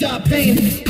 stop pain.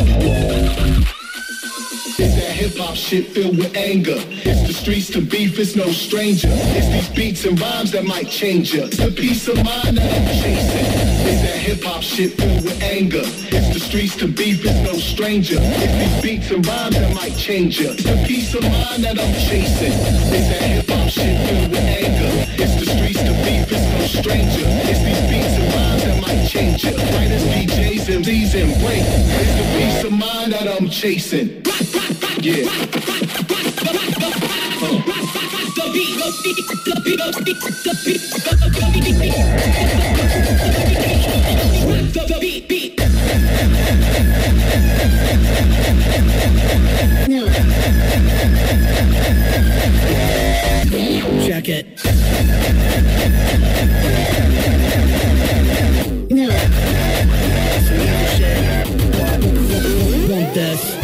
shit filled with anger. It's the streets to beef, it's no stranger. It's these beats and rhymes that might change you. It's the peace of mind that I'm chasing. It's that hip hop shit filled with anger. It's the streets to beef, it's no stranger. It's these beats and rhymes that might change you. It's the peace of mind that I'm chasing. It's that hip hop shit filled with anger. It's the streets to beef, it's no stranger. It's these beats and rhymes might change you. Writers, DJs, MCs, and break. It's the peace of mind that I'm chasing. Yeah. Check it. This?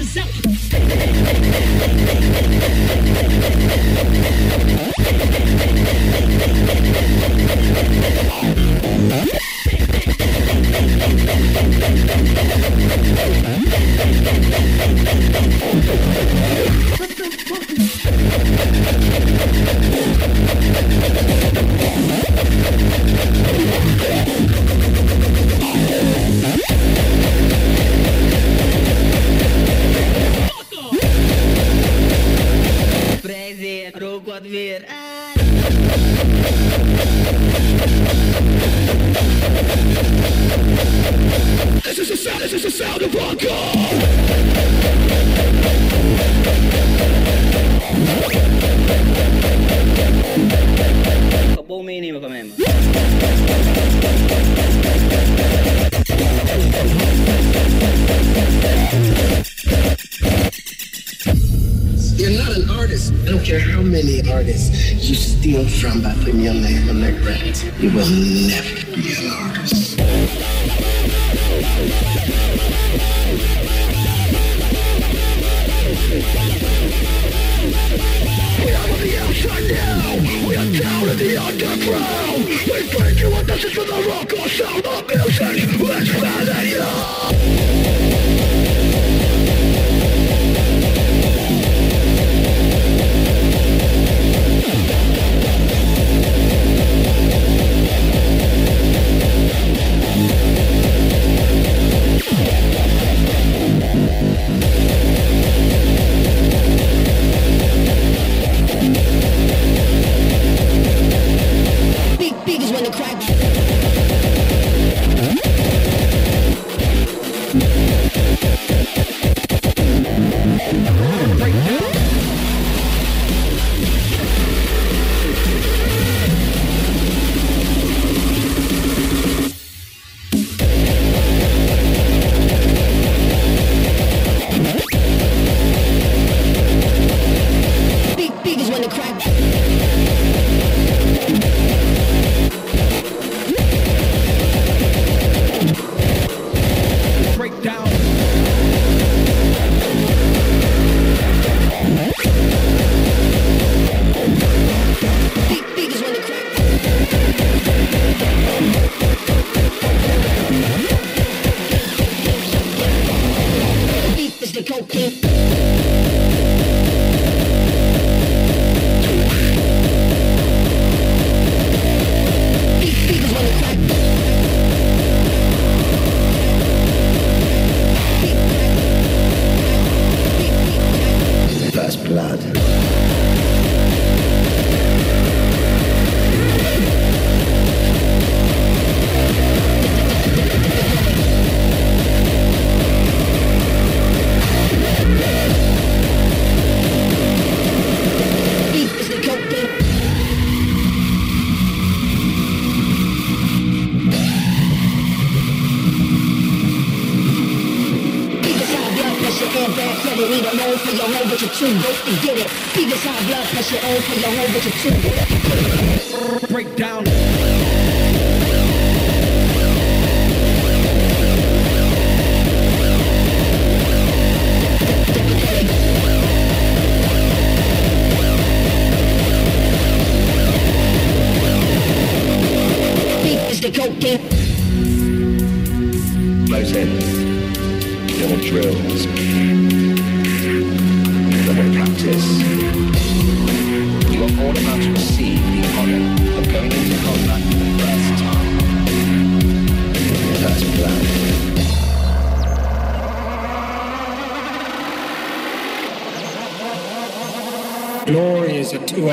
Asses up.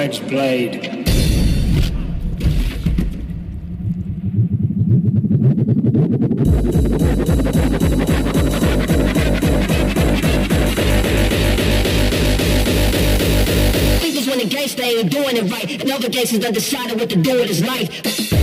wedge blade. Niggas when the gates stay ain't doing it right, and other gangsters that decided what to do with his life.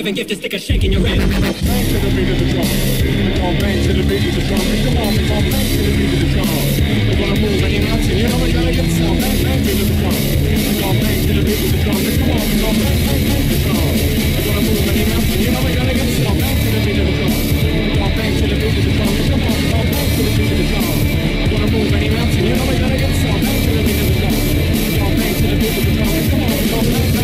God-given gift to stick a shake in your head. Bang to the beat of the drum. Come on, bang to the beat of the drum. Come on, come on, bang to the beat of the drum. Move mountain, you know we gotta get some. Bang, to the beat of the drum. Come on, come on, bang, you to the beat of the drum. Come on. Come on, bang to the beat of the drum. Move you know we gotta get some. Bang to the beat of the drum. Come on, bang to the beat of the drum. Come on, come on, bang,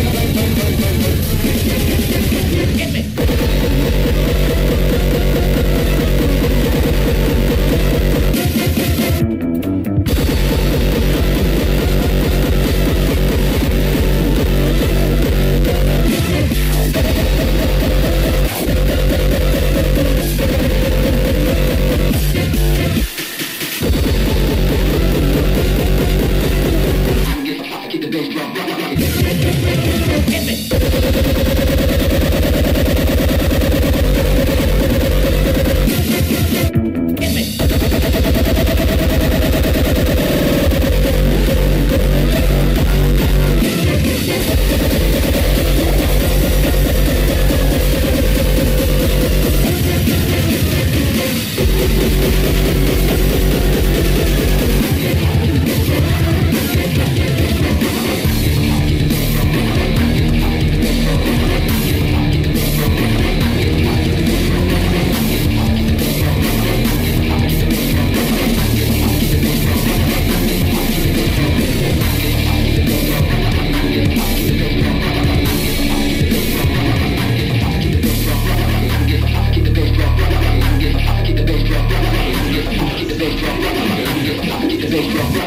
Yo, yo, yo.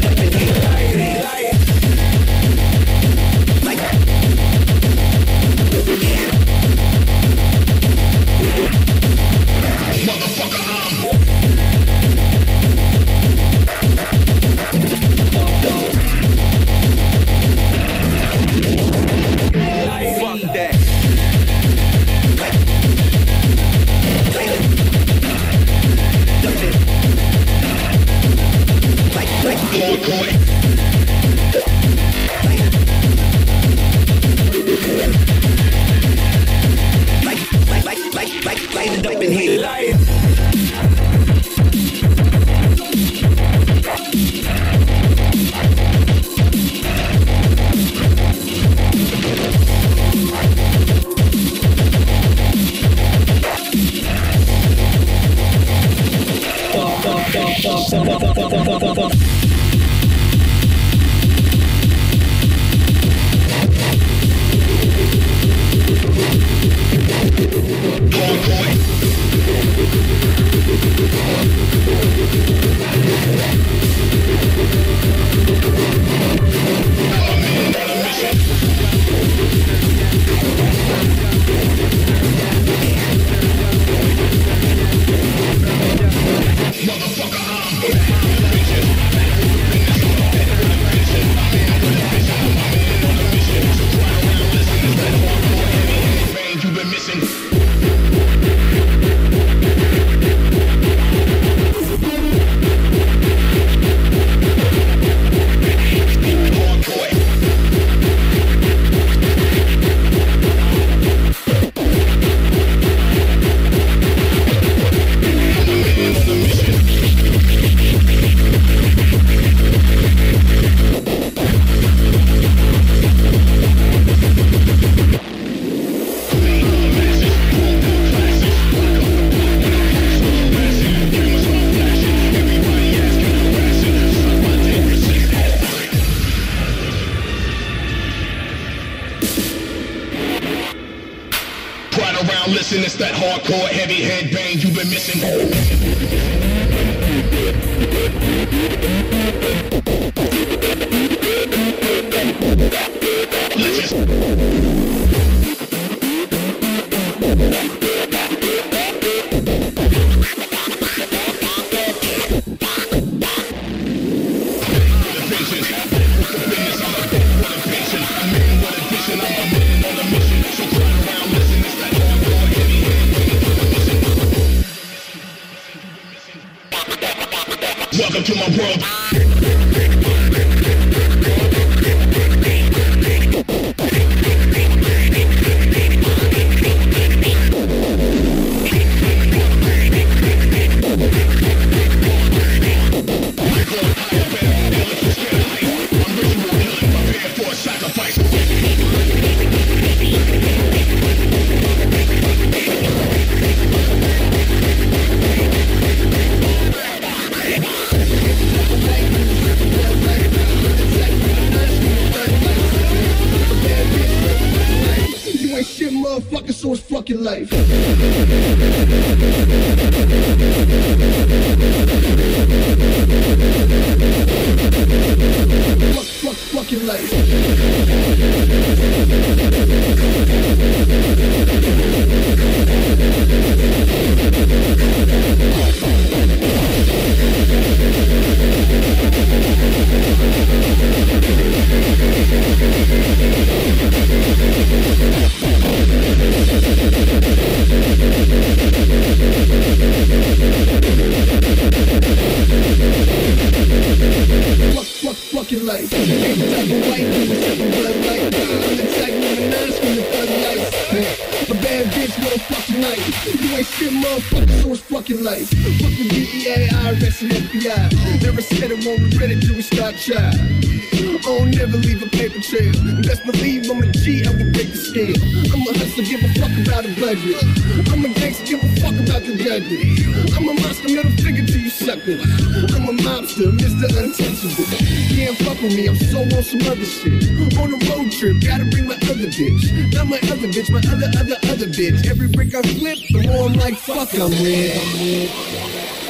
Light it up in here. You've Chicken Life. on some other shit. On a road trip, gotta bring my other bitch. Not my other bitch, my other, other, other bitch. Every brick I flip, the more I'm like, fuck, I'm lit.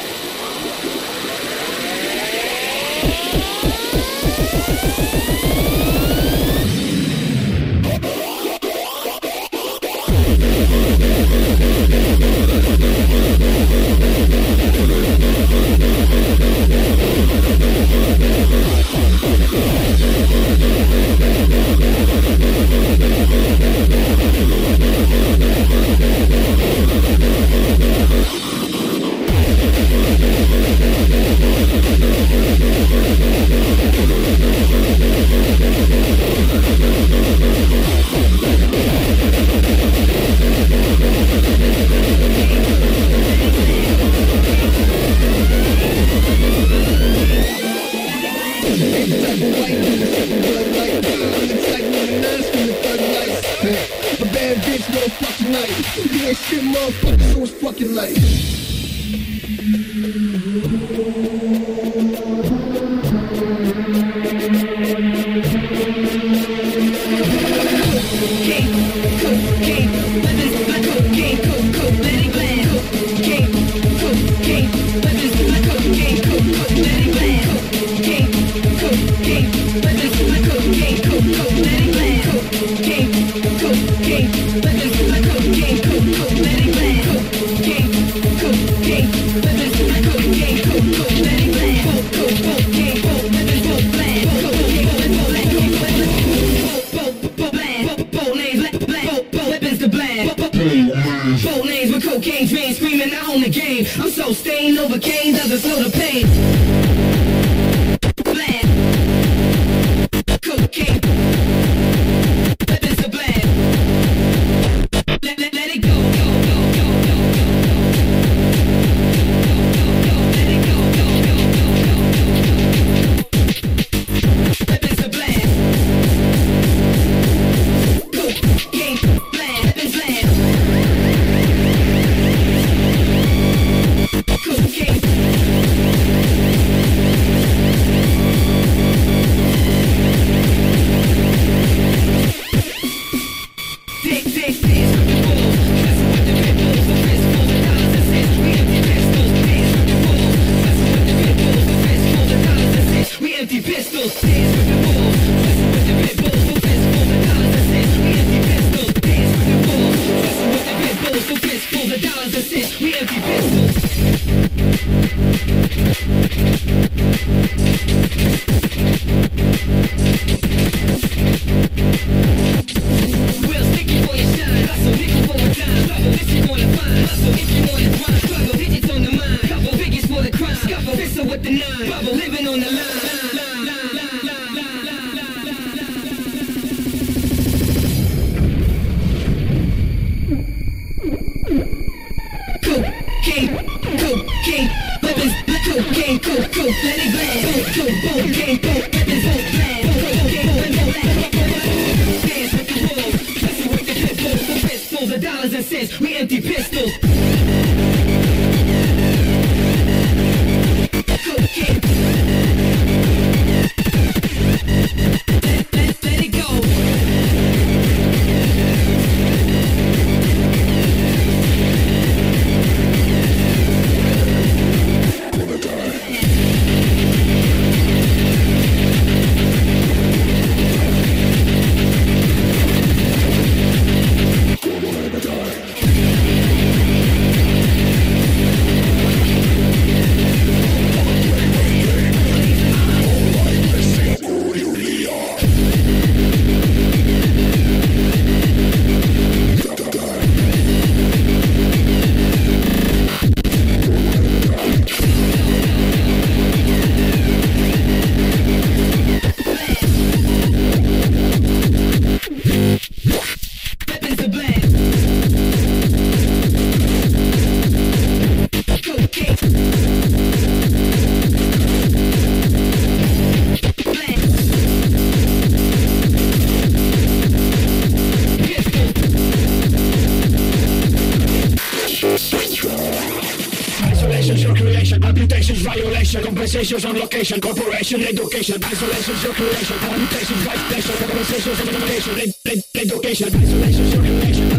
compensations on location, corporation, education, isolation, circulation, permutations, vice versa, compensations, elimination, education, isolation, circulation.